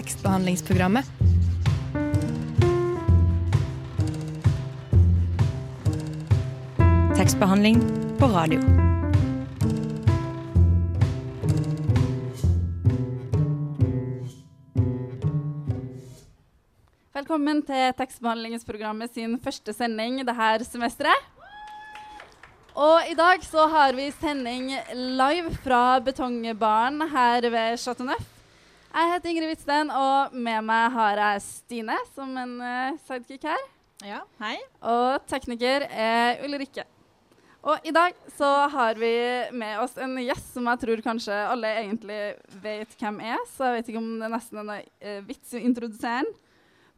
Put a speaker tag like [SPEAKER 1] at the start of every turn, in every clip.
[SPEAKER 1] tekstbehandlingsprogrammet. Tekstbehandling på radio.
[SPEAKER 2] Velkommen til tekstbehandlingsprogrammet sin første sending dette semesteret. Og i dag så har vi sending live fra Betongbaren her ved Chateau Neuf. Jeg heter Ingrid Hvitsten, og med meg har jeg Stine som en uh, sidekick her.
[SPEAKER 3] Ja, hei.
[SPEAKER 2] Og tekniker er Ulrikke. Og i dag så har vi med oss en gjest som jeg tror kanskje alle egentlig vet hvem er, så jeg vet ikke om det er nesten en uh, vits å introdusere den.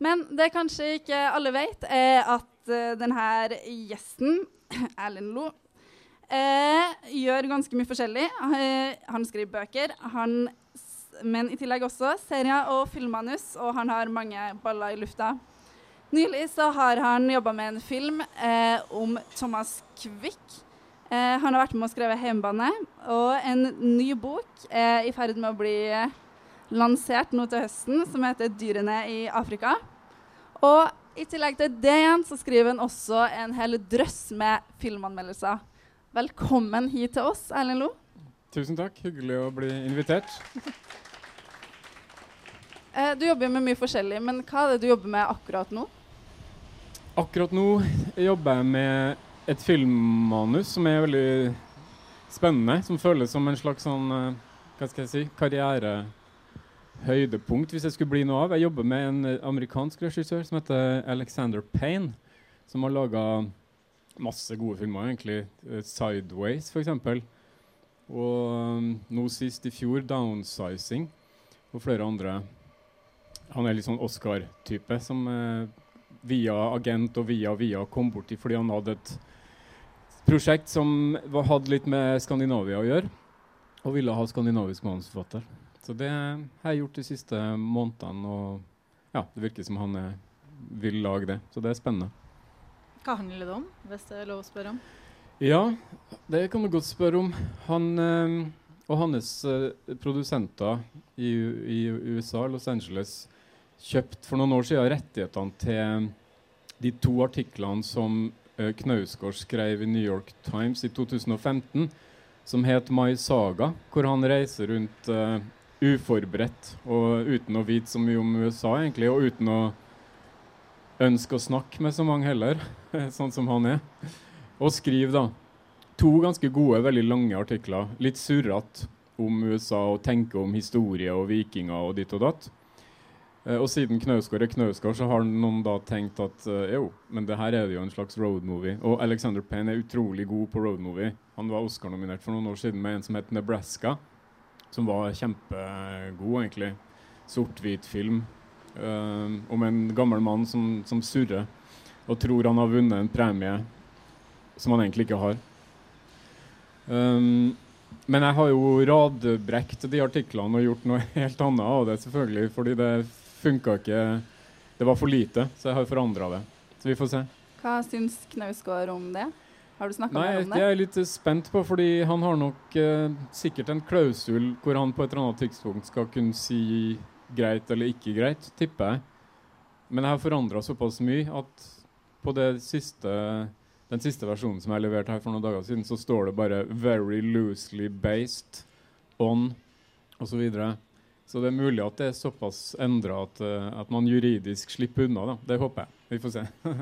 [SPEAKER 2] Men det kanskje ikke alle vet, er at uh, denne gjesten, Erlend Lo, uh, gjør ganske mye forskjellig. Uh, han skriver bøker, han, men i tillegg også serier og filmmanus, og han har mange baller i lufta. Nylig så har han jobba med en film om Thomas Quick. han har vært med og skrevet 'Hjemmebane', og en ny bok er i ferd med å bli lansert nå til høsten, som heter 'Dyrene i Afrika'. Og i tillegg til det igjen, så skriver han også en hel drøss med filmanmeldelser. Velkommen hit til oss, Erlend Lo.
[SPEAKER 4] Tusen takk. Hyggelig å bli invitert.
[SPEAKER 2] Eh, du jobber med mye forskjellig, men hva er det du jobber med akkurat nå?
[SPEAKER 4] Akkurat nå jobber jeg med et filmmanus som er veldig spennende. Som føles som en slags sånn, eh, hva skal jeg si, karriere høydepunkt hvis jeg skulle bli noe av. Jeg jobber med en amerikansk regissør som heter Alexander Payne, som har laga masse gode filmer, egentlig. for 'Sideways', f.eks. Og um, nå sist i fjor 'Downsizing', og flere andre. Han er litt sånn Oscar-type, som uh, via agent og via via kom borti fordi han hadde et prosjekt som var, hadde litt med Skandinavia å gjøre, og ville ha skandinavisk manusforfatter. Så det har jeg gjort de siste månedene, og ja, det virker som han er, vil lage det. Så det er spennende.
[SPEAKER 3] Hva handler det om, hvis det er lov å spørre om?
[SPEAKER 4] Ja, det kan du godt spørre om. Han eh, og hans eh, produsenter i, i, USA, Los Angeles, kjøpte for noen år siden rettighetene til de to artiklene som eh, Knausgård skrev i New York Times i 2015, som het My Saga, hvor han reiser rundt uforberedt og uten å vite så mye om USA, egentlig, og uten å ønske å snakke med så mange heller, sånn som han er. Og skriver da to ganske gode, veldig lange artikler, litt surrete om USA og tenker om historie og vikinger og ditt og datt. Eh, og siden Knausgård er Knausgård, så har noen da tenkt at uh, jo, men det her er det jo en slags roadmovie. Og Alexander Payne er utrolig god på roadmovie. Han var Oscar-nominert for noen år siden med en som het Nebraska som var kjempegod, egentlig. Sort-hvit film uh, om en gammel mann som, som, surrer og tror han har vunnet en premie som han egentlig ikke har. Um, men jeg har jo radbrekt de artiklene og gjort noe helt annet av det, selvfølgelig, fordi det funka ikke Det var for lite, så jeg har forandra det. Så vi får se.
[SPEAKER 2] Hva syns Knausgård om det? Har du snakka
[SPEAKER 4] med ham om det? Er jeg litt spent på, fordi han har nok eh, sikkert en klausul hvor han på et eller annet tidspunkt skal kunne si greit eller ikke greit, tipper jeg. Men jeg har forandra såpass mye at på det siste, den siste versjonen som jeg leverte her for noen dager siden, så står det bare 'very loosely based on' osv. Så, videre. så det er mulig at det er såpass endra at, uh, at man juridisk slipper unna. Da. Det håper jeg. Vi får se.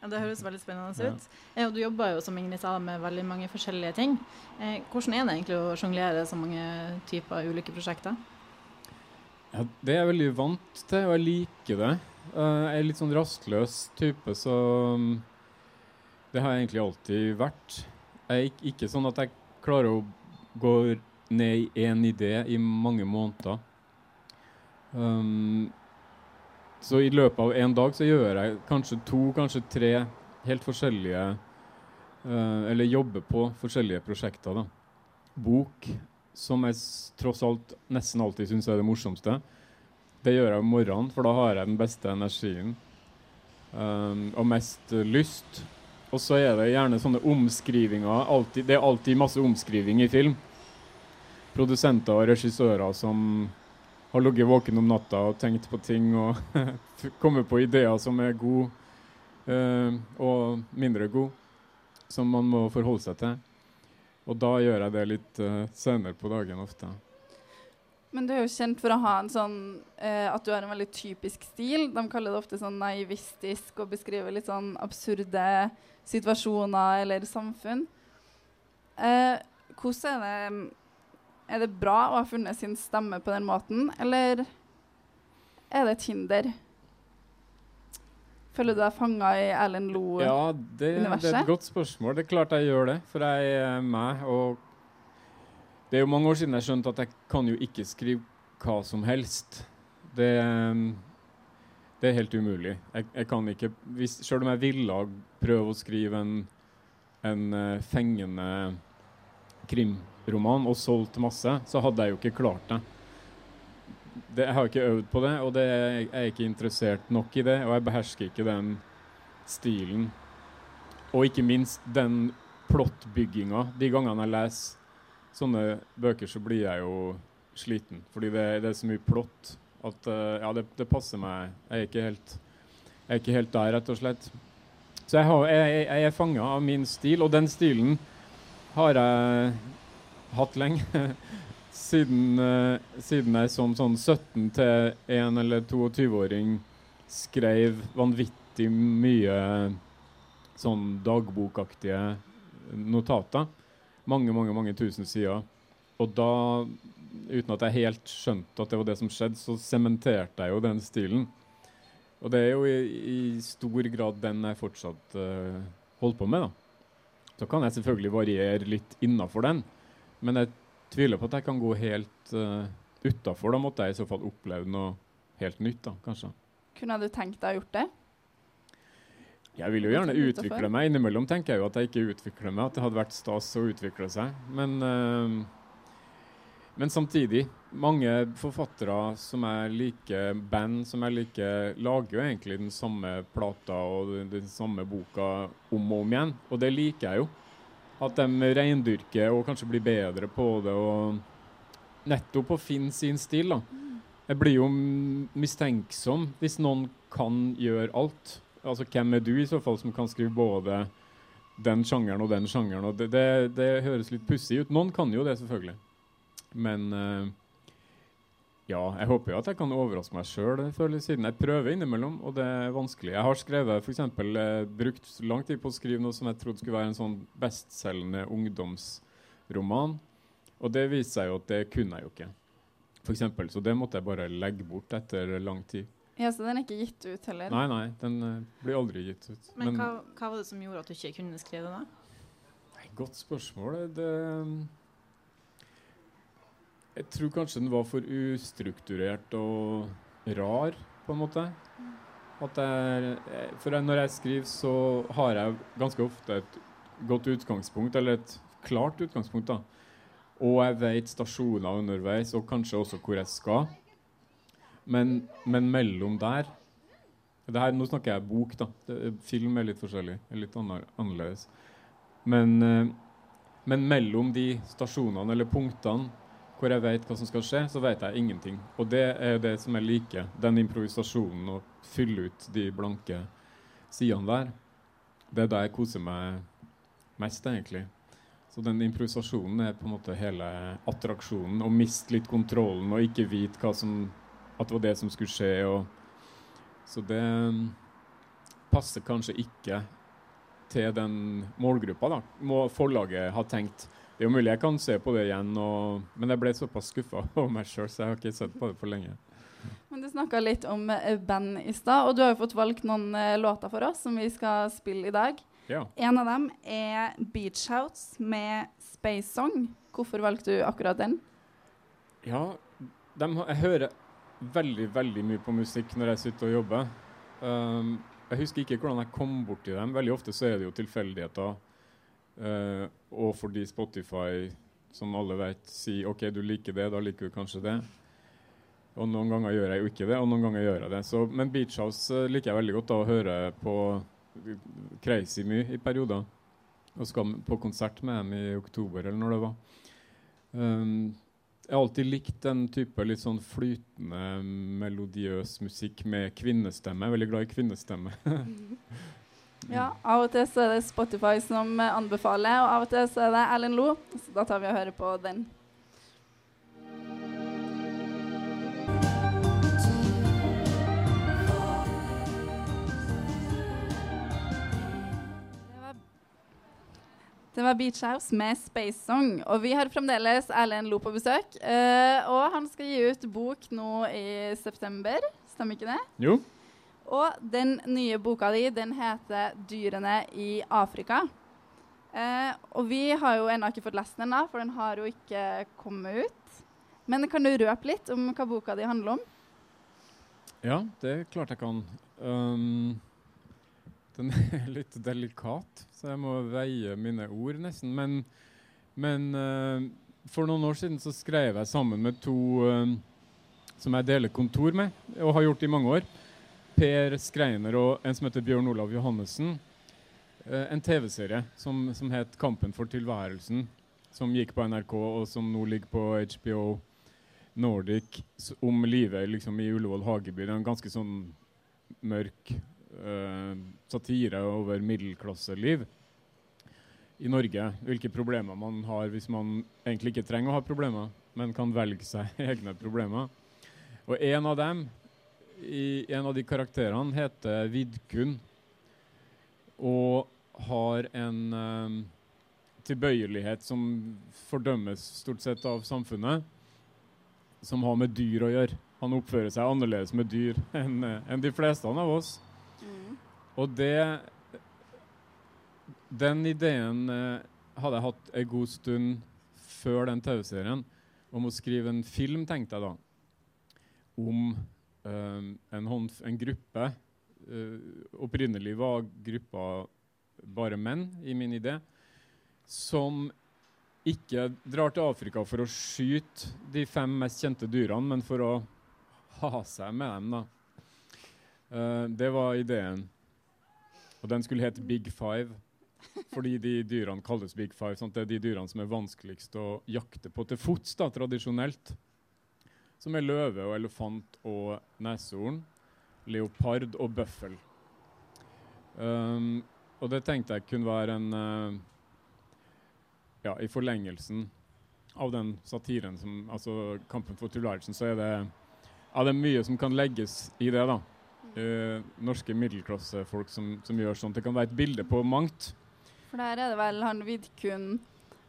[SPEAKER 3] Ja, det høres veldig spennende ut. Ja. Og du jobber jo som Ingrid sa, med veldig mange forskjellige ting. Eh, hvordan er det egentlig å sjonglere så mange typer ulike prosjekter?
[SPEAKER 4] Ja, det er jeg veldig vant til, og jeg liker det. Uh, jeg er litt sånn rastløs type, så um, det har jeg egentlig alltid vært. Jeg ikke, sånn at jeg klarer å gå ned i én idé i mange måneder. Um, så i løpet av en dag så gjør jeg kanskje to, kanskje tre helt forskjellige uh, Eller jobber på forskjellige prosjekter. da. Bok, som jeg tross alt nesten alltid syns er det morsomste. Det gjør jeg om morgenen, for da har jeg den beste energien um, og mest lyst. Og så er det gjerne sånne omskrivinger. Altid, det er alltid masse omskriving i film. Produsenter og regissører som har ligget våken om natta og tenkt på ting og kommet på ideer som er gode uh, og mindre gode, som man må forholde seg til. Og da gjør jeg det litt uh, senere på dagen ofte.
[SPEAKER 2] Men du er jo kjent for å ha en sånn eh, at du har en veldig typisk stil. De kaller det ofte sånn naivistisk og beskriver litt sånn absurde situasjoner eller samfunn. hvordan er det er det bra å ha funnet sin stemme på den måten, eller er det et hinder? Føler du deg fanga i Erlend Loe-universet?
[SPEAKER 4] Ja, det, det, er et godt spørsmål. Det er klart jeg gjør det, for jeg er meg. Og det er jo mange år siden jeg skjønte at jeg kan jo ikke skrive hva som helst. Det, det er helt umulig. Jeg, jeg kan ikke hvis, Selv om jeg ville prøve å skrive en, en uh, fengende krimroman og solgt masse, så hadde jeg jo ikke klart det. det. Jeg har ikke øvd på det, og det jeg er ikke interessert nok i det. Og jeg behersker ikke den stilen. Og ikke minst den plottbygginga. De gangene jeg leser sånne bøker, så blir jeg jo sliten. Fordi det, det er så mye plott at uh, ja, det, det, passer meg. Jeg er helt, jeg er ikke helt der, rett og slett. Så jeg, har, jeg, jeg er fanga av min stil, og den stilen har jeg hatt lenge. siden, uh, siden, jeg som sånn 17 til 1 eller 22-åring skrev vanvittig mye sånn dagbokaktige notater. Mange, mange, mange tusen sider. Og da, uten at jeg helt skjønte at det var det som skjedde, så sementerte jeg jo den stilen. Og det er jo i, i stor grad den jeg fortsatt uh, holder på med. da. Så kan jeg selvfølgelig variere litt innafor den. Men jeg tviler på at jeg kan gå helt uh, utafor. Da måtte jeg i så fall oppleve noe helt nytt, da, kanskje.
[SPEAKER 2] Kunne du tenkt deg å gjort det?
[SPEAKER 4] Jeg vil jo gjerne utvikle meg. Innimellom tenker jeg jo at jeg ikke utvikler meg, at det hadde vært stas å utvikle seg. Men, uh, men samtidig, mange forfattere som jeg liker, band som jeg liker, lager jo egentlig den samme plata og den, den samme boka om og om igjen. Og det liker jeg jo. At de reindyrker og kanskje blir bedre på det. og Nettopp å finne sin stil. da. Jeg blir jo mistenksom hvis noen kan gjøre alt. Altså, Hvem er du i så fall som kan skrive både den sjangeren og den sjangeren? og Det, det, det høres litt pussig ut. Noen kan jo det, selvfølgelig. Men uh, ja, jeg håper jo at jeg kan overraske meg sjøl siden jeg prøver innimellom, og det er vanskelig. Jeg har skrevet for eksempel, eh, brukt lang tid på å skrive noe som jeg trodde skulle være en sånn bestselgende ungdomsroman, og det viste seg jo at det kunne jeg jo ikke. For eksempel, så det måtte jeg bare legge bort etter lang tid.
[SPEAKER 2] Ja, Så den er ikke gitt ut heller?
[SPEAKER 4] Nei, nei, den uh, blir aldri gitt ut.
[SPEAKER 3] Men, Men hva, hva, var det som gjorde at du ikke kunne skrive det?
[SPEAKER 4] Godt spørsmål. Det jeg tror kanskje den var for ustrukturert og rar, på en måte. Jeg, for når jeg skriver, så har jeg ganske ofte et godt utgangspunkt, eller et klart utgangspunkt. da. Og jeg vet stasjoner underveis, og kanskje også hvor jeg skal. Men, men mellom der her, Nå snakker jeg bok, da. Film er litt forskjellig. er litt annerledes. Men, eh, men mellom de stasjonene eller punktene hvor jeg vet hva som skal skje, så vet jeg ingenting. Og det er det som jeg liker. Den improvisasjonen, å fylle ut de blanke sidene der. Det er da jeg koser meg mest, egentlig. Så den improvisasjonen er på en måte hele attraksjonen. Å miste litt kontrollen og ikke vite hva som, at det var det som skulle skje. Og, så det passer kanskje ikke til den målgruppa. da. Må forlaget ha tenkt det er jo mulig jeg kan se på det igjen, og, men jeg ble såpass skuffa over meg sjøl, så jeg har ikke sett på det for lenge.
[SPEAKER 2] Men Du snakka litt om uh, band i stad, og du har jo fått valgt noen uh, låter for oss som vi skal spille i dag.
[SPEAKER 4] Ja.
[SPEAKER 2] En av dem er Beach House med Space Song. Hvorfor valgte du akkurat den?
[SPEAKER 4] Ja, de, jeg hører veldig, veldig mye på musikk når jeg sitter og jobber. Um, jeg husker ikke hvordan jeg kom borti dem. Veldig ofte så er det jo tilfeldigheter Uh, og fordi Spotify, som alle vet, sier OK, du liker det, da liker du kanskje det. Og noen ganger gjør jeg jo ikke det, og noen ganger gjør jeg det. Så, men Beach House uh, liker jeg veldig godt da, å høre på crazy mye i perioder. Og skal på konsert med dem i oktober, eller når det var. Um, jeg har alltid likt den type litt sånn flytende, melodiøs musikk med kvinnestemme. Jeg er veldig glad i kvinnestemme.
[SPEAKER 2] Ja, Av og til så er det Spotify som anbefaler, og av og til så er det Erlend Lo. Så da tar vi og hører på den. Det var Beach House med Space Song. Og vi har fremdeles Erlend Lo på besøk. eh, og han skal gi ut bok nå i september. Stemmer ikke det?
[SPEAKER 4] Jo.
[SPEAKER 2] Og den nye boka di, den heter 'Dyrene i Afrika'. Eh, og vi har jo ennå ikke fått lest den, da, for den har jo ikke kommet ut. Men kan du røpe litt om hva boka di handler om?
[SPEAKER 4] Ja, det klart jeg kan. Um, den er litt delikat, så jeg må veie mine ord nesten. Men, men uh, for noen år siden så skrev jeg sammen med to uh, som jeg deler kontor med, og har gjort i mange år. Per Skreiner og en som heter Bjørn Olav Johannessen. Uh, en TV-serie som, som het 'Kampen for tilværelsen', som gikk på NRK, og som nå ligger på HBO Nordic om livet liksom, i Ullevål hageby. Det er en ganske sånn mørk eh, satire over middelklasseliv i Norge. Hvilke problemer man har hvis man egentlig ikke trenger å ha problemer, men kan velge seg egne problemer. Og en av dem, i, en av de karakterene, heter Vidkun og har en uh, tilbøyelighet som fordømmes stort sett av samfunnet som har med dyr å gjøre. Han oppfører seg annerledes med dyr enn en enn de fleste av oss. Og det Den ideen eh, hadde jeg hatt en god stund før den TV-serien om å skrive en film, tenkte jeg da. Om eh, en, en gruppe. eh, opprinnelig var gruppa bare menn, i min idé. Som ikke drar til Afrika for å skyte de fem mest kjente dyrene, men for å ha seg med dem. da. Eh, det var ideen. Og den skulle hete Big Five, fordi de dyrene kalles Big Five. Sant? Det er de dyrene som er vanskeligst å jakte på til fots, da, tradisjonelt. Som er løve og elefant og neshorn, leopard og bøffel. Um, og det tenkte jeg kunne være en uh, ja, i forlengelsen av den satiren som Altså Kampen for tilværelsen, så er det ja, det er mye som kan legges i det, da. Eh, norske middelklassefolk som, som gjør sånt. Det kan være et bilde på mangt.
[SPEAKER 2] For der er det vel han Vidkun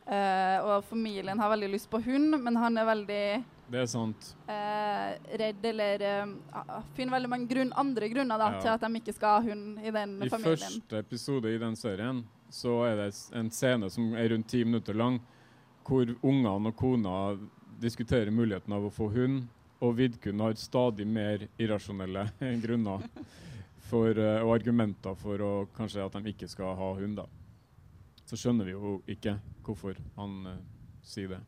[SPEAKER 2] uh, og familien har veldig lyst på hund, men han er veldig
[SPEAKER 4] Det er sant.
[SPEAKER 2] Uh, redd eller finner veldig mange grunn, andre grunner da,
[SPEAKER 4] Ja.
[SPEAKER 2] til at de ikke skal ha hund i den
[SPEAKER 4] I
[SPEAKER 2] familien.
[SPEAKER 4] første episode i den serien så er det en scene som er rundt ti minutter lang, hvor ungene og kona diskuterer muligheten av å få hund, og Vidkun har stadig mer irrasjonelle grunner for, eh, og argumenter for å, kanskje at de ikke skal ha hund. da. Så skjønner vi jo ikke hvorfor han uh, sier det.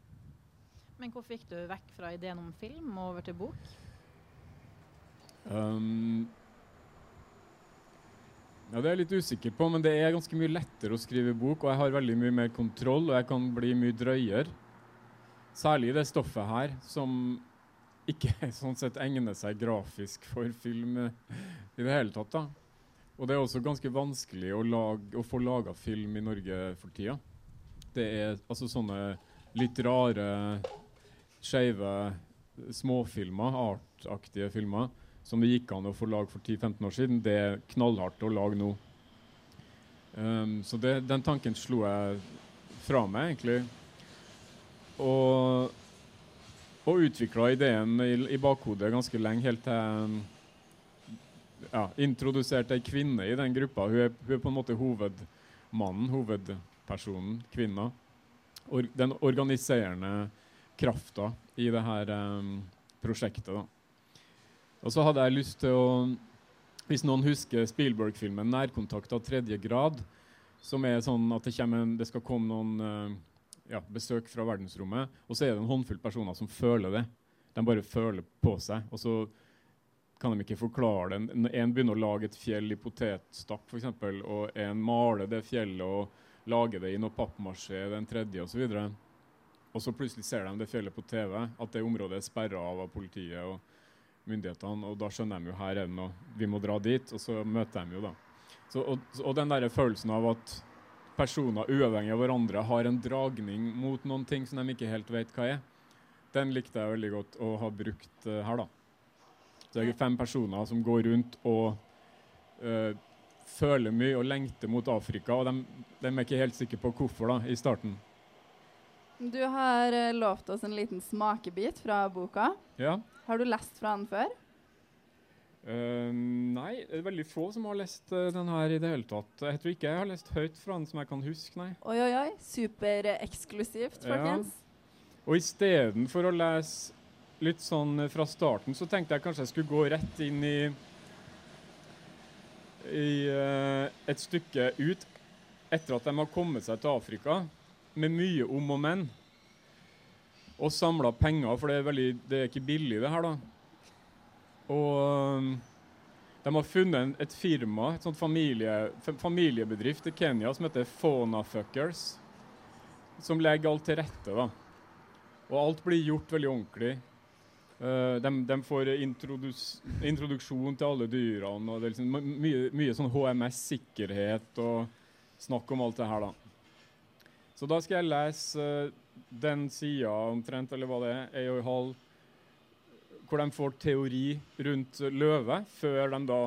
[SPEAKER 3] Men hvor fikk du vekk fra ideen om film og over til bok?
[SPEAKER 4] Um, ja, Det er jeg litt usikker på, men det er ganske mye lettere å skrive bok, og jeg har veldig mye mer kontroll, og jeg kan bli mye drøyere. Særlig det stoffet her, som ikke sånn sett egner seg grafisk for film i det hele tatt. da. Og det er også ganske vanskelig å, lage, å få laga film i Norge for tida. Det er altså sånne litt rare, skeive småfilmer, artaktige filmer, som det gikk an å få lag for 10-15 år siden. Det er knallhardt å lage nå. Um, så det, den tanken slo jeg fra meg, egentlig. Og, og utvikla ideen i, i bakhodet ganske lenge, helt til ja, introduserte ei kvinne i den gruppa. Hun er, hun er på en måte hovedmannen, hovedpersonen, kvinna. Or, den organiserende krafta i det her um, prosjektet. da. Og så hadde jeg lyst til å Hvis noen husker Spielberg-filmen 'Nærkontakt av tredje grad', som er sånn at det, en, det skal komme noen eh, ja, besøk fra verdensrommet, og så er det en håndfull personer som føler det. De bare føler på seg. Og så kan de ikke forklare det. En- En begynner å lage et fjell i potetstapp, f.eks., og en maler det fjellet og lager det i noe pappmasjé, den tredje osv. Og så plutselig ser de det fjellet på TV, at det området er sperra av av politiet og myndighetene. Og da skjønner de jo her er det noe, vi må dra dit. Og så møter de jo, da. Så, og, og den der følelsen av at personer uavhengig av hverandre har en dragning mot noen ting som de ikke helt vet hva er, den likte jeg veldig godt å ha brukt uh, her, da. Så det er fem personer som går rundt og uh, føler mye og lengter mot Afrika, og de, de er ikke helt sikre på hvorfor da, i starten.
[SPEAKER 2] Du har uh, lovt oss en liten smakebit fra boka.
[SPEAKER 4] Ja.
[SPEAKER 2] Har du lest fra den før?
[SPEAKER 4] Uh, nei, det er veldig få som har lest uh, den her i det hele tatt. Jeg tror ikke jeg har lest høyt fra den som jeg kan huske, nei.
[SPEAKER 2] Oi, oi, oi. Supereksklusivt, folkens.
[SPEAKER 4] Ja. Og istedenfor å lese litt sånn fra starten, så tenkte jeg kanskje jeg skulle gå rett inn i i uh, et stykke ut etter at de har kommet seg til Afrika med mye om og men. Og samla penger, for det er, veldig, det er ikke billig, det her, da. Og um, de har funnet et firma, et sånt familie, familiebedrift i Kenya som heter Fauna-fuckers, som legger alt til rette. da. Og alt blir gjort veldig ordentlig. Uh, de, de, får introduksjon til alle dyrene. og det er liksom Mye, mye sånn HMS-sikkerhet og snakk om alt det her. da. Så da skal jeg lese uh, den sida omtrent, eller hva det er, ei og ei halv, hvor de får teori rundt løve før de da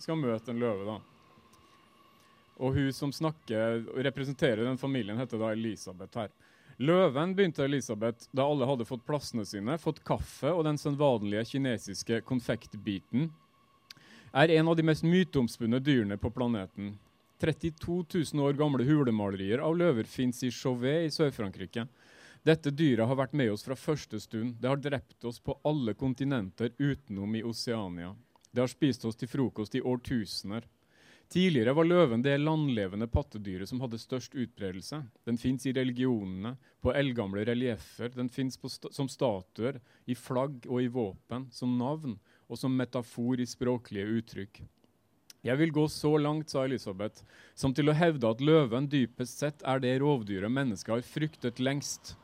[SPEAKER 4] skal møte en løve. da. Og hun som snakker og representerer den familien, heter da Elisabeth her. Løven begynte Elisabeth da alle hadde fått plassene sine, fått kaffe og den vanlige kinesiske konfektbiten. Er en av de mest myteomspunne dyrene på planeten. 32 000 år gamle hulemalerier av løver fins i Chauvet i Sør-Frankrike. Dette dyret har vært med oss fra første stund. Det har drept oss på alle kontinenter utenom i Oseania. Det har spist oss til frokost i årtusener. Tidligere var løven det landlevende pattedyret som hadde størst utbredelse. Den fins i religionene, på eldgamle relieffer, den fins sta som statuer, i flagg og i våpen, som navn og som metafor i språklige uttrykk. Jeg vil gå så langt, sa Elisabeth, som til å hevde at løven dypest sett er det rovdyret mennesket har fryktet lengst.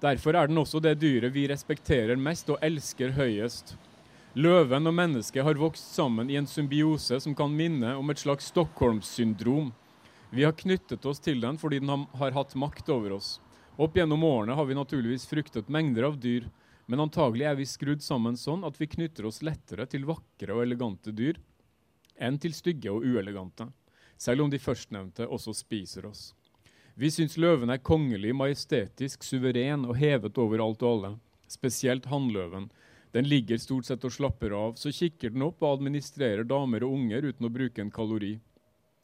[SPEAKER 4] Derfor er den også det dyret vi respekterer mest og elsker høyest. Løven og mennesket har vokst sammen i en symbiose som kan minne om et slags Stockholm-syndrom. Vi har knyttet oss til den fordi den har hatt makt over oss. Opp gjennom årene har vi naturligvis fryktet mengder av dyr, men antagelig er vi skrudd sammen sånn at vi knytter oss lettere til vakre og elegante dyr enn til stygge og uelegante, selv om de førstnevnte også spiser oss. Vi syns løven er kongelig, majestetisk, suveren og hevet over alt og alle. Spesielt hannløven. Den ligger stort sett og slapper av, så kikker den opp og administrerer damer og unger uten å bruke en kalori.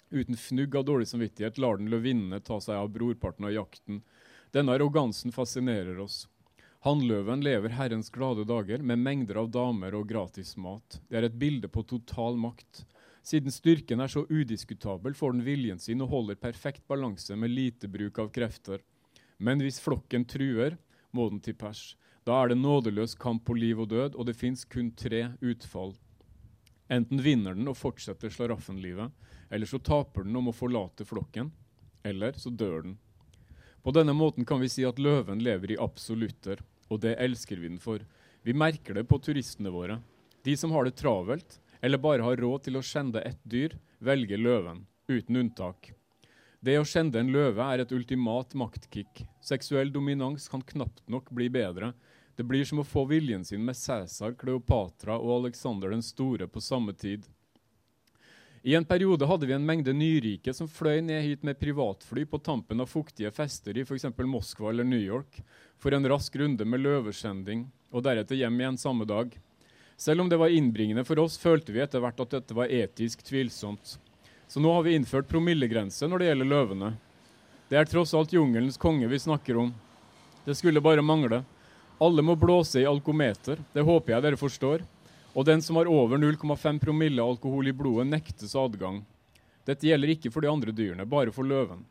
[SPEAKER 4] Uten fnugg av dårlig samvittighet lar den løvinnene ta seg av brorparten av jakten. Denne arrogansen fascinerer oss. Hannløven lever Herrens glade dager med mengder av damer og gratis mat. Det er et bilde på total makt. Siden styrken er så udiskutabel, får den viljen sin og holder perfekt balanse med lite bruk av krefter. Men hvis flokken truer, må den til pers. Da er det nådeløs kamp på liv og død, og det fins kun tre utfall. Enten vinner den og fortsetter slaraffenlivet, eller så taper den om å forlate flokken, eller så dør den. På denne måten kan vi si at løven lever i absolutter, og det elsker vi den for. Vi merker det på turistene våre. De som har det travelt, eller bare har råd til å skjende ett dyr, velger løven, uten unntak. Det å skjende en løve er et ultimat maktkick. Seksuell dominans kan knapt nok bli bedre. Det blir som å få viljen sin med Cæsar, Kleopatra og Alexander den store på samme tid. I en periode hadde vi en mengde nyrike som fløy ned hit med privatfly på tampen av fuktige fester i f.eks. Moskva eller New York for en rask runde med løveskjending, og deretter hjem igjen samme dag. Selv om det var innbringende for oss, følte vi etter hvert at dette var etisk tvilsomt. Så nå har vi innført promillegrense når det gjelder løvene. Det er tross alt jungelens konge vi snakker om. Det skulle bare mangle. Alle må blåse i alkometer, det håper jeg dere forstår. Og den som har over 0,5 promille alkohol i blodet, nektes adgang. Dette gjelder ikke for de andre dyrene, bare for løven.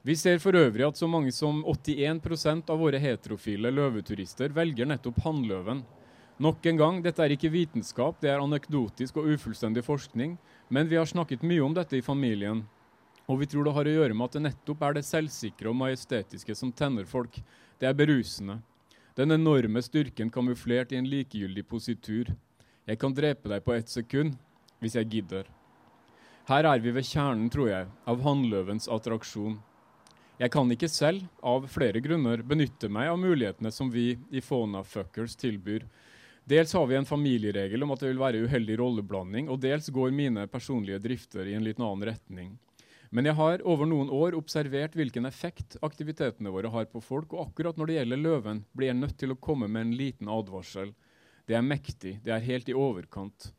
[SPEAKER 4] Vi ser for øvrig at så mange som 81% av våre heterofile løveturister velger nettopp hannløven. Nok en gang, dette er ikke vitenskap, det er anekdotisk og ufullstendig forskning, men vi har snakket mye om dette i familien. Og vi tror det har å gjøre med at det nettopp er det selvsikre og majestetiske som tenner folk. Det er berusende. Den enorme styrken kamuflert i en likegyldig positur. Jeg kan drepe deg på ett sekund hvis jeg gidder. Her er vi ved kjernen, tror jeg, av hannløvens attraksjon. Jeg kan ikke selv, av flere grunner, benytte meg av mulighetene som vi i Fauna Fuckers tilbyr. Dels har vi en familieregel om at det vil være uheldig rolleblanding, og dels går mine personlige drifter i en litt annen retning. Men jeg har over noen år observert hvilken effekt aktivitetene våre har på folk, og akkurat når det gjelder løven, blir jeg nødt til å komme med en liten advarsel. Det er mektig, det er helt i overkant.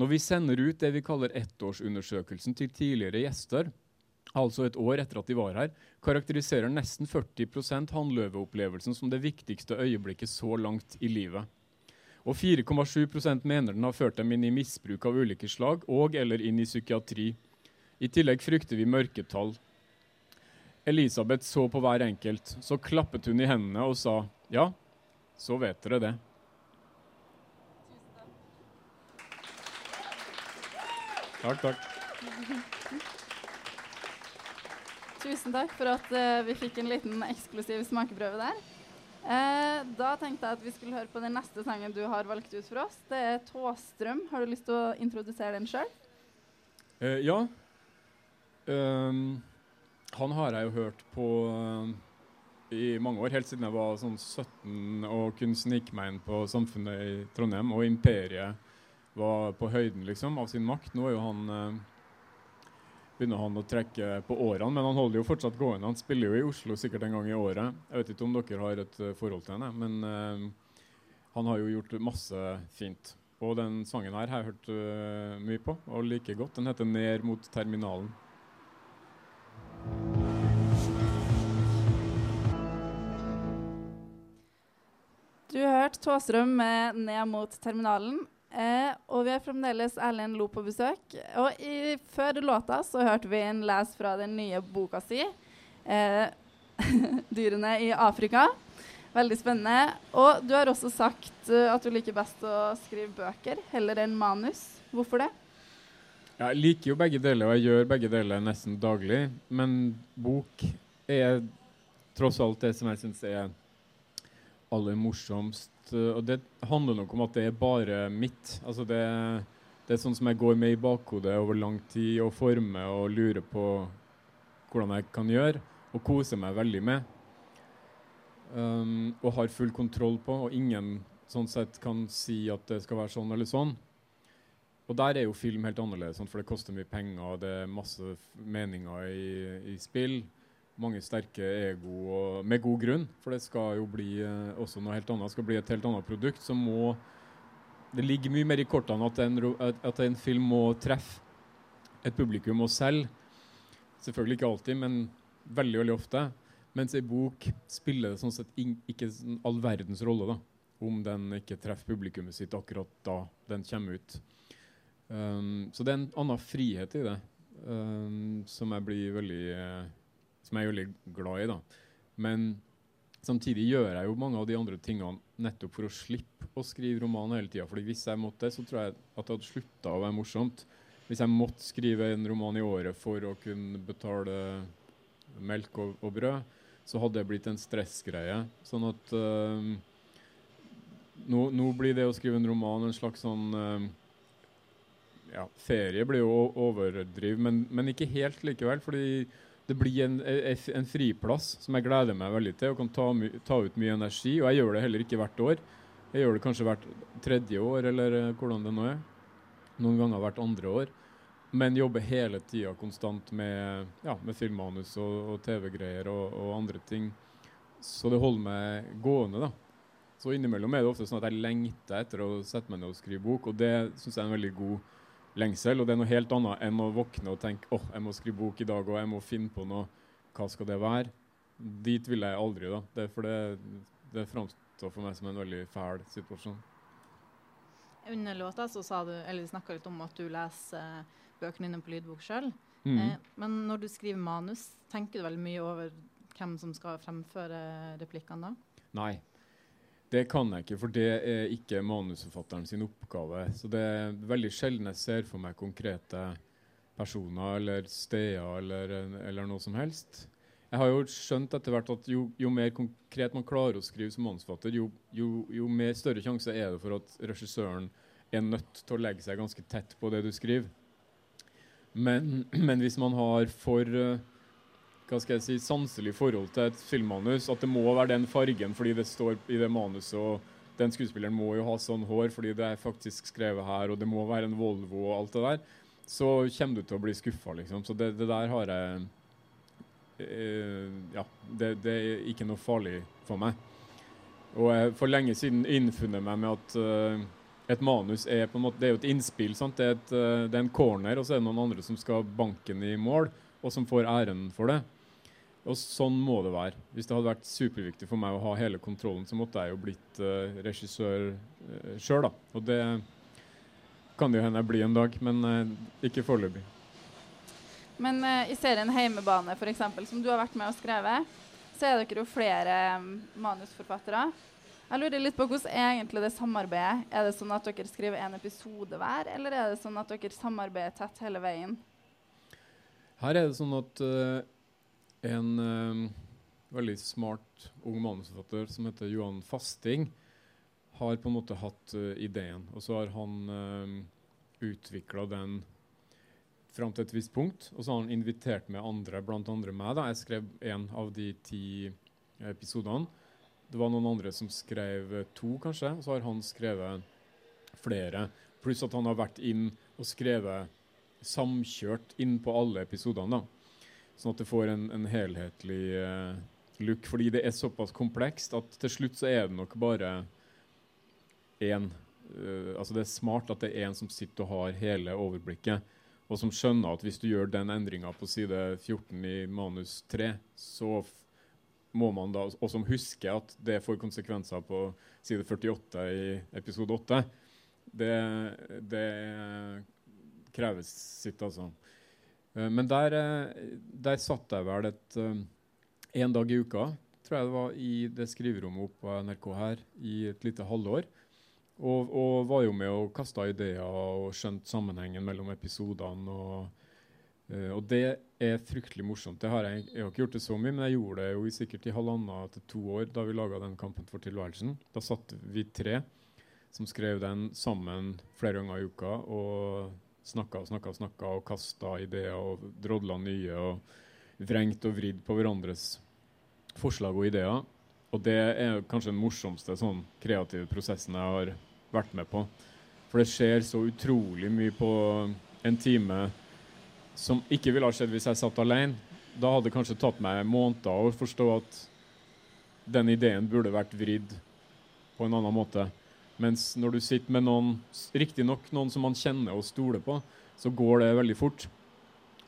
[SPEAKER 4] Når vi sender ut det vi kaller ettårsundersøkelsen til tidligere gjester, altså et år etter at de var her, karakteriserer nesten 40% hannløveopplevelsen som det viktigste øyeblikket så langt i livet. Og 4,7 mener den har ført dem inn i misbruk av ulike slag og eller inn i psykiatri. I tillegg frykter vi mørketall. Elisabeth så på hver enkelt. Så klappet hun i hendene og sa ja, så vet dere det. Takk, takk.
[SPEAKER 2] Tusen takk for at uh, vi fikk en liten eksklusiv smakeprøve der. Uh, da tenkte jeg at vi skulle høre på den neste sangen du har valgt ut for oss. Det er 'Tåstrøm'. Har du lyst til å introdusere den sjøl?
[SPEAKER 4] Uh, eh, ja. Um, han har jeg jo hørt på i mange år, helt siden jeg var sånn 17 og kunne snike meg inn på Samfunnet i Trondheim. Og Imperiet var på høyden liksom, av sin makt. Nå er jo han eh, begynner han å trekke på årene, men han holder jo fortsatt gående. Han spiller jo i Oslo sikkert en gang i året. Jeg vet ikke om dere har et uh, forhold til henne, men uh, han har jo gjort masse fint. Og den sangen her har jeg hørt uh, mye på og liker godt. Den heter 'Ned mot terminalen'.
[SPEAKER 2] Du har hørt Tåstrøm med 'Ned mot terminalen'. Eh, og vi har fremdeles Erlend Lo på besøk. Og i, før låta så hørte vi en les fra den nye boka si, eh, 'Dyrene i Afrika'. Veldig spennende. Og du har også sagt uh, at du liker best å skrive bøker heller enn manus. Hvorfor det?
[SPEAKER 4] Jeg liker jo begge deler, og jeg gjør begge deler nesten daglig. Men bok er tross alt det som jeg syns er aller morsomst Eh, og det handler nok om at det er bare mitt. Altså det, det er sånn som jeg går med i bakhodet over lang tid og former og lurer på hvordan jeg kan gjøre, og koser meg veldig med. Um, og har full kontroll på, og ingen sånn sett kan si at det skal være sånn eller sånn. Og der er jo film helt annerledes, sånn, for det koster mye penger, og det er masse meninger i, i spill mange sterke ego, med god grunn. For det skal jo bli eh, også noe helt annet. Det skal bli et helt annet produkt. Så må Det ligger mye mer i kortene at en, at en film må treffe et publikum og selv. Selvfølgelig ikke alltid, men veldig veldig ofte. Mens ei bok spiller sånn sett ikke sånn all verdens rolle, da. Om den ikke treffer publikummet sitt akkurat da den kommer ut. Um, så det er en annen frihet i det um, som jeg blir veldig uh, som jeg er veldig glad i. da. Men samtidig gjør jeg jo mange av de andre tingene nettopp for å slippe å skrive roman hele tida. Fordi hvis jeg måtte, det, så tror jeg at det hadde slutta å være morsomt. Hvis jeg måtte skrive en roman i året for å kunne betale melk og, og brød, så hadde det blitt en stressgreie. Sånn at øh, nå, nå, blir det å skrive en roman en slags sånn øh, ja, Ferie blir jo overdriv, men, men ikke helt likevel. fordi det blir en, en, friplass som jeg gleder meg veldig til og kan ta, ta, ut mye energi. Og jeg gjør det heller ikke hvert år. Jeg gjør det kanskje hvert tredje år, eller uh, hvordan det nå er. Noen ganger hvert andre år. Men jobber hele tida konstant med, ja, med filmmanus og, og TV-greier og, og, andre ting. Så det holder meg gående, da. Så innimellom er det ofte sånn at jeg lengter etter å sette meg ned og skrive bok, og det syns jeg er en veldig god lengsel. Og det er noe helt annet enn å våkne og tenke åh, oh, jeg må skrive bok i dag, og jeg må finne på noe. Hva skal det være? Dit vil jeg aldri, da. Det, for det, det framstår for meg som en veldig fæl situasjon.
[SPEAKER 3] Under låta så sa du, eller snakka litt om at du leser uh, bøkene dine på lydbok sjøl. Mm. Eh, men når du skriver manus, tenker du veldig mye over hvem som skal fremføre replikkene da?
[SPEAKER 4] Nei, det kan jeg ikke, for det er ikke manusforfatteren sin oppgave. Så det er veldig sjelden jeg ser for meg konkrete personer eller steder eller, eller, noe som helst. Jeg har jo skjønt etter hvert at jo, jo mer konkret man klarer å skrive som manusforfatter, jo, jo, jo, mer større sjanse er det for at regissøren er nødt til å legge seg ganske tett på det du skriver. Men, men hvis man har for uh, hva skal jeg si, sanselig forhold til et filmmanus, at det må være den fargen fordi det står i det manuset, og den skuespilleren må jo ha sånn hår fordi det er faktisk skrevet her, og det må være en Volvo og alt det der, så kommer du til å bli skuffa, liksom. Så det, det, der har jeg eh, Ja, det, det, er ikke noe farlig for meg. Og jeg for lenge siden innfunnet meg med at uh, et manus er på en måte, det er jo et innspill. sant? Det er, et, uh, det er en corner, og så er det noen andre som skal banke den i mål, og som får æren for det. Og sånn må det være. Hvis det hadde vært superviktig for meg å ha hele kontrollen, så måtte jeg jo blitt uh, regissør uh, sjøl, da. Og det kan det jo hende jeg blir en dag, men uh, ikke foreløpig.
[SPEAKER 2] Men uh, i serien 'Heimebane', f.eks., som du har vært med og skrevet, så er dere jo flere um, manusforfattere. Jeg lurer litt på Hvordan er egentlig det samarbeidet? Er det sånn at dere skriver en episode hver, eller er det sånn at dere samarbeider tett hele veien?
[SPEAKER 4] Her er det sånn at uh, en uh, veldig smart ung manusforfatter som heter Johan Fasting, har på en måte hatt uh, ideen. Og så har han uh, utvikla den fram til et visst punkt. Og så har han invitert med andre, andre meg. da. Jeg skrev én av de ti episodene. Det var noen andre som skrev to, kanskje. Og så har han skrevet flere. Pluss at han har vært inn og skrevet samkjørt inn på alle episodene. da. Sånn at det får en, en helhetlig uh, look. Fordi det er såpass komplekst at til slutt så er det nok bare én. Uh, altså det er smart at det er én som sitter og har hele overblikket. Og som skjønner at hvis du gjør den endringa på side 14 i manus 3, så må man da, og som husker at det får konsekvenser på side 48 i episode 8, det, det kreves sitt, altså. Eh, men der, eh, der satt jeg vel et eh, dag i uka, tror jeg det var, i det skriverommet oppe på NRK her i et lite halvår. Og, og var jo med og kasta ideer og skjønte sammenhengen mellom episodene. Og, og, det er fryktelig morsomt. Har jeg, jeg, har ikke gjort det så mye, men jeg gjorde det jo i sikkert i halvannet til to år da vi laga den Kampen for tilværelsen. Da satt vi tre som skrev den sammen flere ganger i uka. og snakka og snakka og snakka og kasta ideer og drodla nye og vrengt og vridd på hverandres forslag og ideer. Og det er kanskje den morsomste sånn kreative prosessen jeg har vært med på. For det skjer så utrolig mye på en time som ikke ville ha skjedd hvis jeg satt alene. Da hadde det kanskje tatt meg måneder å forstå at den ideen burde vært vridd på en annen måte. Mens når du sitter med noen, riktignok noen som man kjenner og stoler på, så går det veldig fort.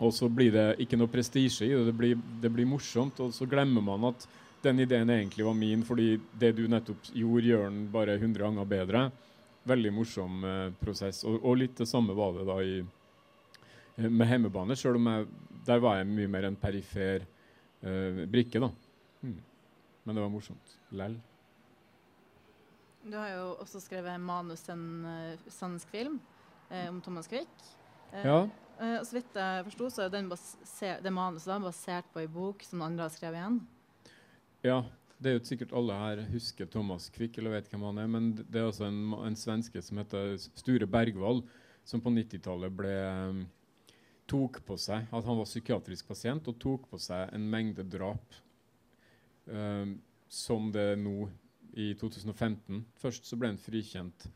[SPEAKER 4] Og så blir det ikke noe prestisje i det. Det blir, det blir, morsomt. Og så glemmer man at den ideen egentlig var min, fordi det du nettopp gjorde, gjør den bare 100 ganger bedre. Veldig morsom eh, prosess. Og, og, litt det samme var det da i, eh, med hjemmebane, sjøl om jeg, der var jeg mye mer en perifer eh, brikke. da. Hmm. Men det var morsomt lell.
[SPEAKER 3] Du har jo også skrevet manus til en uh, svensk film eh, om Thomas Quick.
[SPEAKER 4] Eh, ja.
[SPEAKER 3] Eh, så vidt jeg forsto, så er den det manuset da, basert på ei bok som andre har skrevet igjen.
[SPEAKER 4] Ja, det er jo sikkert alle her husker Thomas Quick, eller vet hvem han er. Men det er også en, en svenske som heter Sture Bergwall, som på 90-tallet ble um, tok på seg at han var psykiatrisk pasient og tok på seg en mengde drap um, som det nå i 2015. Først så ble han frikjent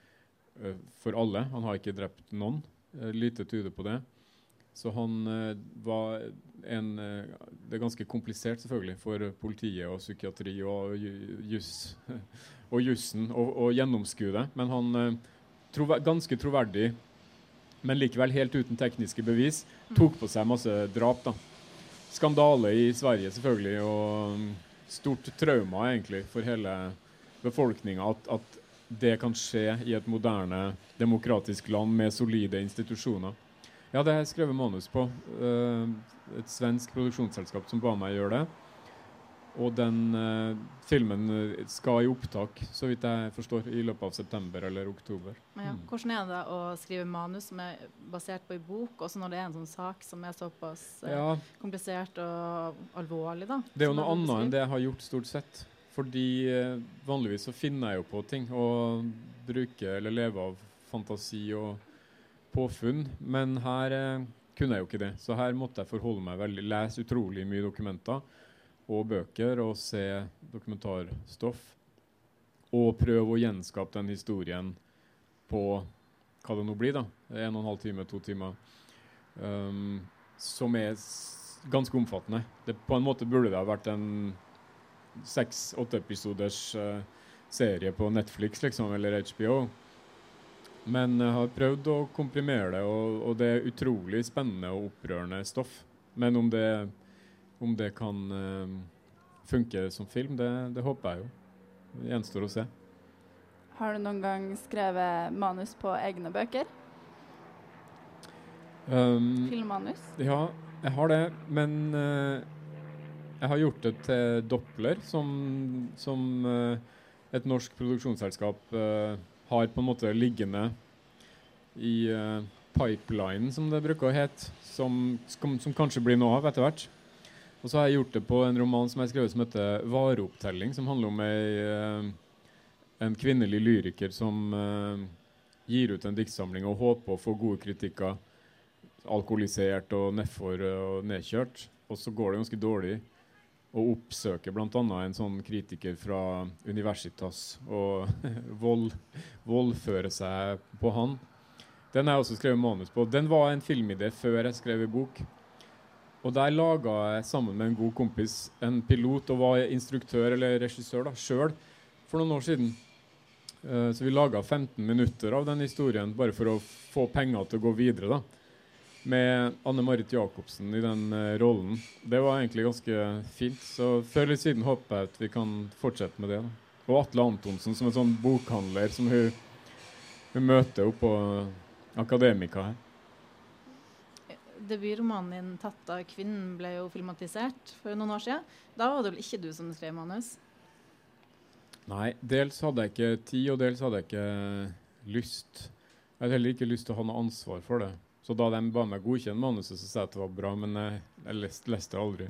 [SPEAKER 4] uh, for alle. Han har ikke drept noen. Uh, lite tyder på det. Så han uh, var en Det er ganske komplisert selvfølgelig for politiet og psykiatri og juss og jussen å gjennomskue. Men han tro, ganske troverdig, men likevel helt uten tekniske bevis, tok på seg masse drap. da. Skandale i Sverige selvfølgelig, og um, stort trauma egentlig for hele befolkninga at, at, det kan skje i et moderne, demokratisk land med solide institusjoner. Ja, det har jeg skrevet manus på. Uh, et svensk produksjonsselskap som ba meg gjøre det. Og den eh, filmen eh, skal i opptak, så vidt jeg forstår, i løpet av september eller oktober.
[SPEAKER 3] Ja.
[SPEAKER 4] Mm.
[SPEAKER 3] Hvordan er det å skrive manus som er basert på en bok, også når det er en sånn sak som er såpass eh,
[SPEAKER 4] Ja,
[SPEAKER 3] komplisert og alvorlig? da?
[SPEAKER 4] Det er jo noe annet enn det jeg har gjort stort sett. Fordi eh, vanligvis så finner jeg jo på ting og bruker eller lever av fantasi og påfunn. Men her eh, kunne jeg jo ikke det. Så her måtte jeg forholde meg veldig Lese utrolig mye dokumenter og bøker og se dokumentarstoff. Og prøve å gjenskape den historien på hva det nå blir, da. En og en halv time, to timer. Um, som er ganske omfattende. Det, på en måte burde det ha vært en seks-åtte episoders uh, serie på Netflix liksom, eller HBO. Men jeg har prøvd å komprimere det, og, og det er utrolig spennende og opprørende stoff. Men om det, om det kan uh, funke som film, det, det håper jeg jo. Det gjenstår å se.
[SPEAKER 2] Har du noen gang skrevet manus på egne bøker?
[SPEAKER 4] Um,
[SPEAKER 2] Filmmanus?
[SPEAKER 4] Ja, jeg har det, men eh, jeg har gjort det til Doppler, som, som eh, et norsk produksjonsselskap eh, har på en måte liggende i uh, pipelinen, som det bruker å hete, som, som, som kanskje blir noe av etter hvert. Og så har jeg gjort det på en roman som jeg skrev som heter 'Vareopptelling', som handler om ei, eh, en kvinnelig lyriker som eh, gir ut en diktsamling og håper å få gode kritikker alkoholisert og nedfor og nedkjørt. Og så går det ganske dårlig. Og oppsøker bl.a. en sånn kritiker fra Universitas og vold, voldfører seg på han. Den har jeg også skrevet manus på. Den var en filmidé før jeg skrev en bok. Og der laga jeg sammen med en god kompis en pilot og var instruktør eller regissør sjøl for noen år siden. Eh, så vi laga 15 minutter av den historien bare for å få penger til å gå videre. da med Anne Marit Jacobsen i den uh, rollen. Det var egentlig ganske fint. Så før eller siden håper jeg at vi kan fortsette med det. Da. Og Atle Antonsen som en sånn bokhandler som hun, hun møter oppå Akademika her.
[SPEAKER 3] Debutromanen din 'Tatt av kvinnen' ble jo filmatisert for noen år siden. Da var det vel ikke du som skrev manus?
[SPEAKER 4] Nei, dels hadde jeg ikke tid, og dels hadde jeg ikke lyst. Jeg hadde heller ikke lyst til å ha noe ansvar for det. Så da de ba meg godkjenne manuset, så sa jeg at det var bra, men jeg, leste, leste aldri.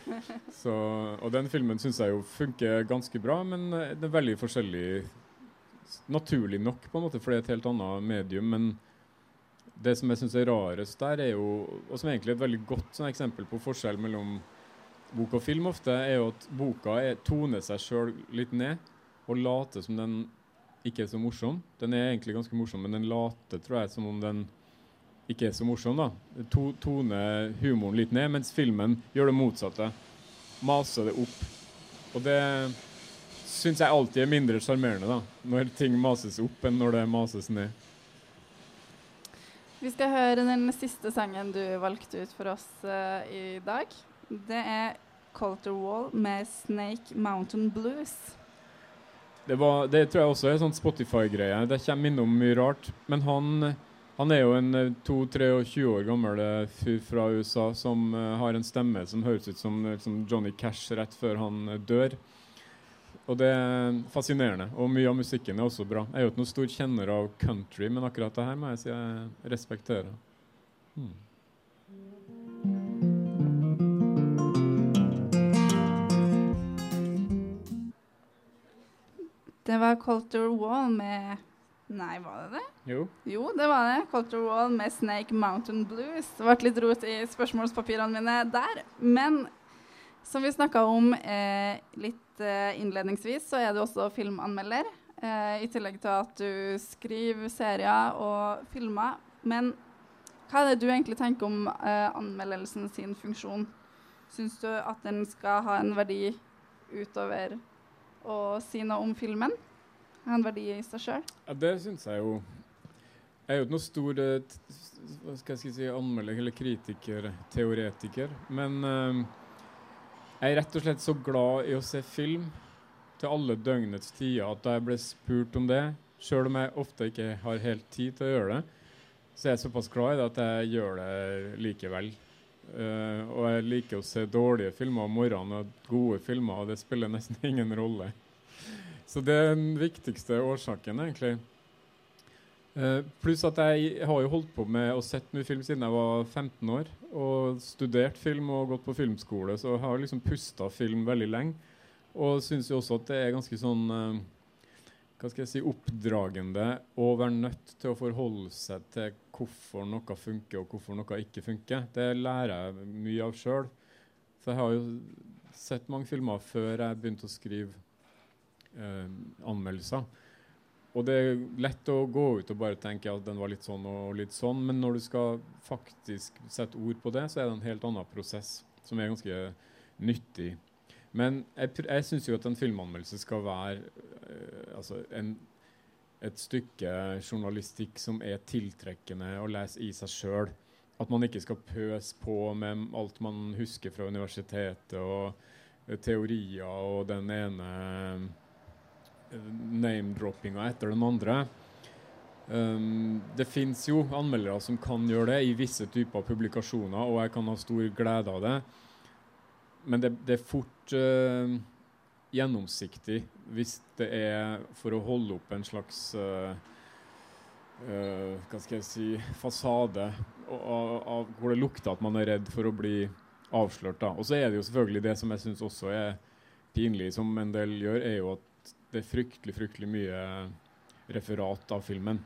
[SPEAKER 4] Så, og den filmen syns jeg jo funker ganske bra, men eh, det er veldig forskjellig Naturlig nok, på en måte, for det er et helt annet medium. Men det som jeg syns er rarest der, er jo, og som egentlig er et veldig godt sånn, eksempel på forskjell mellom bok og film ofte, er jo at boka er, toner seg sjøl litt ned og later som den ikke er så morsom. Den er egentlig ganske morsom, men den later, tror jeg, som om den ikke er så morsom. da. To, toner humoren litt ned, mens filmen gjør det motsatte. Maser det opp. Og det syns jeg alltid er mindre sjarmerende, da. Når ting mases opp, enn når det mases ned.
[SPEAKER 2] Vi skal høre den siste sangen du valgte ut for oss uh, i dag. Det er Colter Wall med 'Snake Mountain Blues'.
[SPEAKER 4] Det, var, det tror jeg også er sånn Spotify-greie. Det kommer innom mye rart. Men han, han er jo en eh, 22-23 år gammel eh, fyr fra USA som eh, har en stemme som høres ut som eh, liksom Johnny Cash rett før han eh, dør. Og det er fascinerende. Og mye av musikken er også bra. Jeg er jo ikke noen stor kjenner av country, men akkurat det her må jeg si jeg respekterer. Hmm.
[SPEAKER 2] Det var Colter Wall med Nei, var det det?
[SPEAKER 4] Jo.
[SPEAKER 2] Jo, det var det. Culture Wall med 'Snake Mountain Blues'. Det ble litt rot i spørsmålspapirene mine der. Men som vi snakka om eh, litt eh, innledningsvis, så er du også filmanmelder. Eh, I tillegg til at du skriver serier og filmer. Men hva er det du egentlig tenker om eh, anmeldelsen sin funksjon? Syns du at den skal ha en verdi utover å si noe om filmen? Ha en verdi i seg sjøl?
[SPEAKER 4] Ja, det syns jeg jo. Jeg er jo ikke noen stor eh, hva skal jeg si, anmelder eller kritiker, teoretiker. Men eh, jeg er rett og slett så glad i å se film til alle døgnets tider at da jeg ble spurt om det, sjøl om jeg ofte ikke har helt tid til å gjøre det, så er jeg såpass glad i det at jeg gjør det likevel. Uh, og jeg liker å se dårlige filmer om morgenen og gode filmer, og det spiller nesten ingen rolle. Så det er den viktigste årsaken, egentlig. Uh, pluss at jeg har jo holdt på med å sett mye film siden jeg var 15 år. Og studert film og gått på filmskole, så jeg har liksom pusta film veldig lenge. Og syns jo også at det er ganske sånn uh, hva skal jeg si, oppdragende å være nødt til å forholde seg til hvorfor noe funker og hvorfor noe ikke funker. Det lærer jeg mye av sjøl. For jeg har jo sett mange filmer før jeg begynte å skrive eh, anmeldelser. Og det er lett å gå ut og bare tenke at den var litt sånn og litt sånn, men når du skal faktisk sette ord på det, så er det en helt annen prosess som er ganske nyttig. Men jeg, jeg syns jo at en filmanmeldelse skal være eh, altså en et stykke journalistikk som er tiltrekkende å lese i seg sjøl. At man ikke skal pøse på med alt man husker fra universitetet og teorier og den ene name-droppinga etter den andre. Um, det fins jo anmeldere som kan gjøre det i visse typer publikasjoner, og jeg kan ha stor glede av det. Men det, det er fort uh, gjennomsiktig hvis det er for å holde opp en slags uh, uh, hva skal jeg si fasade av, av, hvor det lukter at man er redd for å bli avslørt. Og så er det jo selvfølgelig det som jeg syns også er pinlig, som en del gjør, er jo at det er fryktelig, fryktelig mye referat av filmen.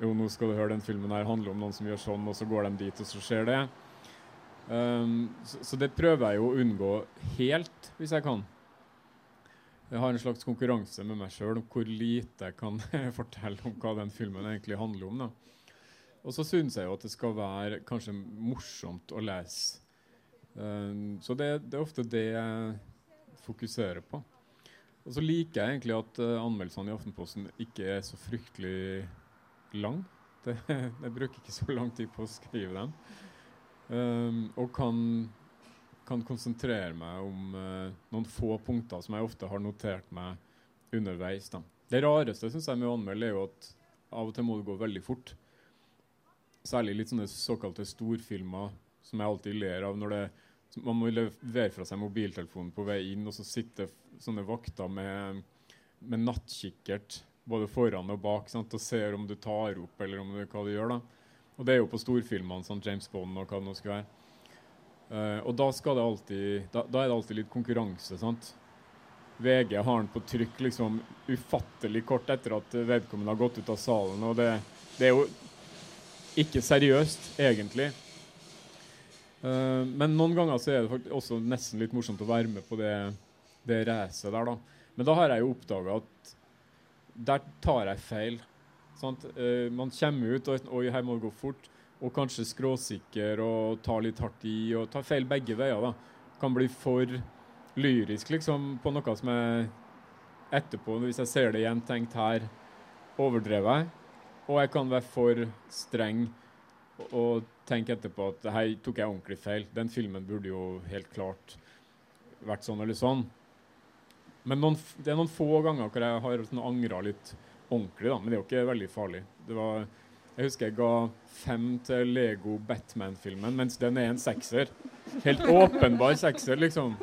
[SPEAKER 4] Jo, nå skal du høre den filmen her handler om noen som gjør sånn, og så går de dit, og så skjer det. Um, så, så det prøver jeg jo å unngå helt, hvis jeg kan. Jeg har en slags konkurranse med meg sjøl om hvor lite jeg kan fortelle om hva den filmen egentlig handler om. Da. Og så syns jeg jo at det skal være kanskje morsomt å lese. Um, så det, det, er ofte det jeg fokuserer på. Og så liker jeg egentlig at uh, anmeldelsene i Aftenposten ikke er så fryktelig lang. Det, jeg bruker ikke så lang tid på å skrive dem. Um, og kan kan konsentrere meg om uh, noen få punkter som jeg ofte har notert meg underveis. Da. Det rareste synes jeg med å anmelde er jo at av og til må det gå veldig fort. Særlig litt sånne såkalte storfilmer som jeg alltid ler av. når det, Man må levere fra seg mobiltelefonen på vei inn, og så sitter sånne vakter med, med nattkikkert både foran og bak sant, og ser om du tar opp eller om du, hva du gjør. da. Og det er jo på storfilmene, sånn James Bond og hva det nå skal være. Uh, og da, skal det alltid, da, da, er det alltid litt konkurranse. sant? VG har den på trykk liksom ufattelig kort etter at vedkommende har gått ut av salen. Og det, det er jo ikke seriøst, egentlig. Uh, men noen ganger så er det også nesten litt morsomt å være med på det, det racet der, da. Men da har jeg jo oppdaga at der tar jeg feil. Uh, man kommer ut, og oi, her må det gå fort og kanskje skråsikker og ta litt hardt i og ta feil begge veier. da. Kan bli for lyrisk liksom på noe som jeg etterpå, hvis jeg ser det igjen, tenkt her overdrevet jeg. Og jeg kan være for streng og, tenke etterpå at her tok jeg ordentlig feil. Den filmen burde jo helt klart vært sånn eller sånn. Men noen, det er noen få ganger hvor jeg har sånn angra litt ordentlig, da. Men det er jo ikke veldig farlig. Var jeg husker jeg ga fem til Lego Batman-filmen, mens den er en sekser. Helt åpenbar sekser, liksom.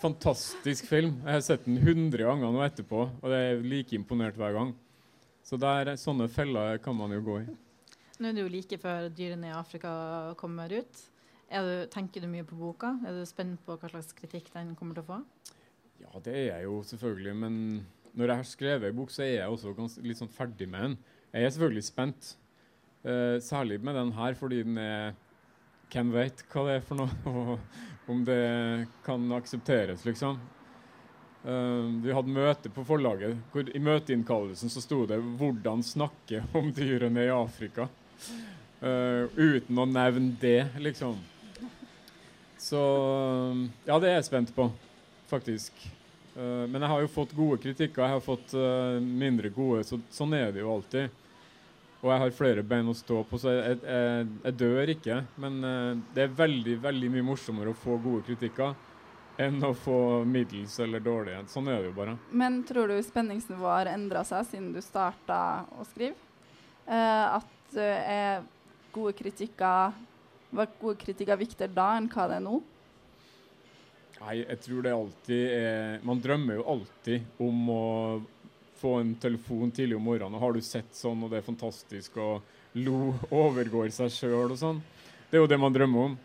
[SPEAKER 4] Fantastisk film. Jeg har sett den 100 ganger nå etterpå, og det er like imponert hver gang. Så der, sånne feller kan man jo gå i.
[SPEAKER 3] Nå er det jo like før 'Dyrene i Afrika' kommer ut. Du, tenker du mye på boka? Er du spent på hva slags kritikk den kommer til å få?
[SPEAKER 4] Ja, det er jeg jo selvfølgelig. Men når jeg har skrevet en bok, så er jeg også ganske, litt sånn ferdig med den. Jeg er selvfølgelig spent. Uh, særlig med den her, fordi den er Hvem vet hva det er for noe? Og om det kan aksepteres, liksom. Uh, vi hadde møte på forlaget. hvor I møteinnkallelsen så sto det 'Hvordan snakke om dyrene i Afrika'. Uh, uten å nevne det, liksom. Så Ja, det er jeg spent på, faktisk. Uh, men jeg har jo fått gode kritikker, jeg har fått uh, mindre gode, så sånn er det jo alltid. Og jeg har flere bein å stå på, så jeg, jeg, jeg dør ikke. Men det er veldig veldig mye morsommere å få gode kritikker enn å få middels eller dårlige. Sånn er det jo bare.
[SPEAKER 2] Men tror du spenningsnivået har endra seg siden du starta å skrive? Uh, at er gode kritikker var gode kritikker viktigere da enn hva det er nå?
[SPEAKER 4] Nei, jeg tror det alltid er Man drømmer jo alltid om å få en telefon tidlig om morgenen. og 'Har du sett sånn, og det er fantastisk', og lo overgår seg sjøl og sånn. Det er jo det man drømmer om.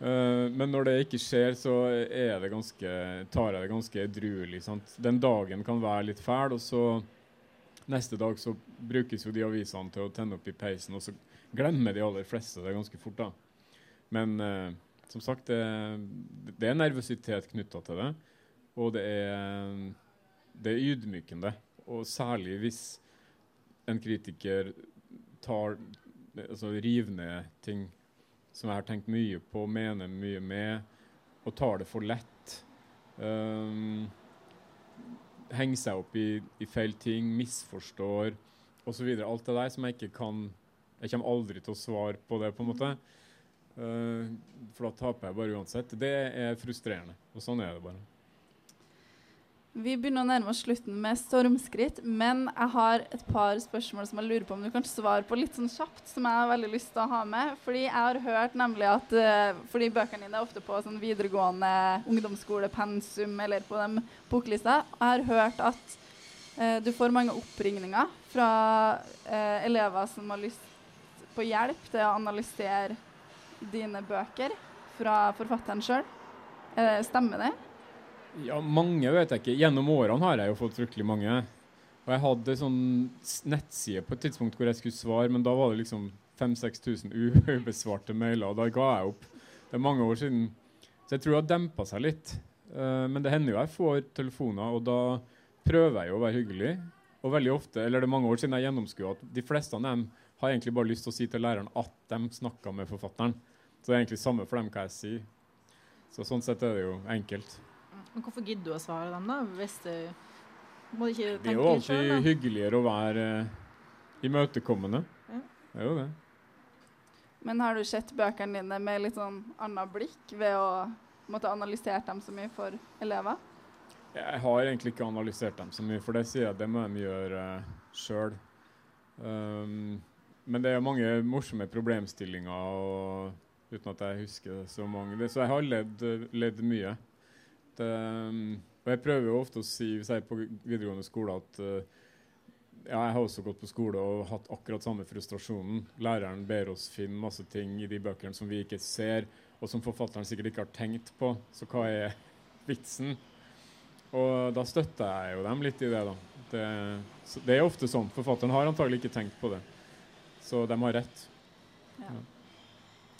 [SPEAKER 4] Uh, men når det ikke skjer, så er det ganske, tar jeg det ganske edruelig. Den dagen kan være litt fæl, og så neste dag så brukes jo de avisene til å tenne opp i peisen, og så glemmer de aller fleste det ganske fort. da. Men eh, som sagt, det, det er nervøsitet knytta til det. Og det er, det er ydmykende. Og særlig hvis en kritiker tar, altså river ting som jeg har tenkt mye på, mener mye med, og tar det for lett. Um, henger seg opp i, i, feil ting, misforstår osv. Alt det der som jeg ikke kan Jeg kommer aldri til å svare på det, på en måte. Uh, for da taper jeg bare uansett. Det er frustrerende. Og sånn er det bare.
[SPEAKER 2] Vi begynner å nærme oss slutten med stormskritt, men jeg har et par spørsmål som jeg lurer på om du kan svare på litt sånn kjapt, som jeg har veldig lyst til å ha med. Fordi jeg har hørt nemlig at uh, Fordi bøkene dine er ofte på sånn videregående ungdomsskolepensum eller på de boklista. Jeg har hørt at uh, du får mange oppringninger fra uh, elever som har lyst på hjelp til å analysere dine bøker fra forfatteren sjøl. Stemmer det?
[SPEAKER 4] Ja, mange vet jeg ikke. Gjennom årene har jeg jo fått fryktelig mange. Og jeg hadde sånn nettside på et tidspunkt hvor jeg skulle svare, men da var det liksom 5000-6000 ubesvarte mailer, og da ga jeg opp. Det er mange år siden. Så jeg tror det har dempa seg litt. Uh, men det hender jo jeg får telefoner, og da prøver jeg jo å være hyggelig. Og veldig ofte, eller det er mange år siden jeg gjennomskua at de fleste av dem har egentlig bare lyst til å si til læreren at de snakka med forfatteren. Så det er egentlig samme for dem hva jeg sier. Så sånn sett er det jo enkelt.
[SPEAKER 3] Men hvorfor gidder du å svare dem, da? Hvis det, må du ikke
[SPEAKER 4] tenke det er jo alltid selv, hyggeligere å være uh, imøtekommende. Ja. Det er jo det.
[SPEAKER 2] Men har du sett bøkene dine med litt sånn annet blikk ved å måtte analysere dem så mye for elever?
[SPEAKER 4] Jeg har egentlig ikke analysert dem så mye, for det sier jeg det må de gjøre uh, sjøl. Um, men det er mange morsomme problemstillinger, og, uten at jeg husker så mange. Så jeg har ledd, ledd mye at um, Og jeg prøver jo ofte å si, hvis jeg er på videregående skole, at uh, ja, jeg har også gått på skole og hatt akkurat samme frustrasjonen. Læreren ber oss finne masse ting i de bøkene som vi ikke ser, og som forfatteren sikkert ikke har tenkt på. Så hva er vitsen? Og da støtter jeg jo dem litt i det, da. Det, det er ofte sånn. Forfatteren har antagelig ikke tenkt på det. Så de har rett. Ja.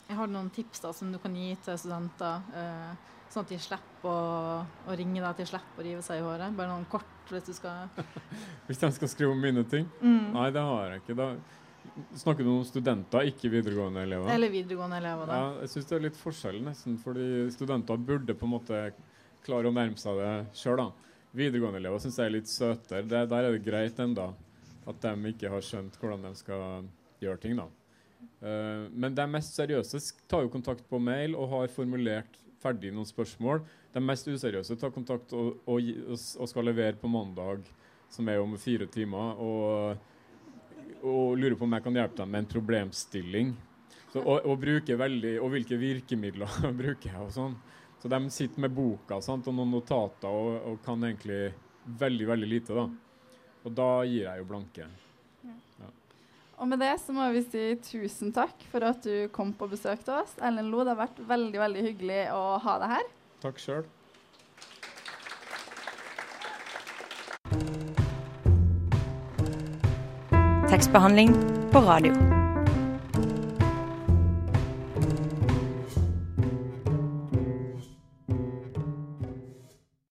[SPEAKER 3] Jeg har noen tips da, som du kan gi til studenter. Uh, Sånn at de slipper å, å ringe deg, at de slipper å rive seg i håret? Bare noen kort hvis du skal
[SPEAKER 4] Hvis de skal skrive om mine ting? Mm. Nei, det har jeg ikke. Da snakker du om studenter, ikke videregående elever?
[SPEAKER 3] Eller videregående elever, da.
[SPEAKER 4] Ja, jeg syns det er litt forskjell, nesten. Fordi studenter burde på en måte klare å nærme seg det sjøl, Videregående elever syns jeg er litt søtere. Det, der er det greit enda at de ikke har skjønt hvordan de skal gjøre ting, da. Uh, men de mest seriøse tar jo kontakt på mail og har formulert ferdig noen spørsmål. De mest useriøse tar kontakt og, og, og, skal levere på mandag, som er om fire timer, og, og lurer på om jeg kan hjelpe dem med en problemstilling. Så, og, veldig, og, hvilke virkemidler bruker jeg. og sånn. Så de sitter med boka sant, og noen notater og, kan egentlig veldig, veldig lite. da. Og da gir jeg jo blanke.
[SPEAKER 2] Og med det så må vi si tusen takk for at du kom på besøk til oss. Ellen Lo, det har vært veldig veldig hyggelig å ha deg her.
[SPEAKER 4] Takk sjøl.
[SPEAKER 1] Tekstbehandling på radio.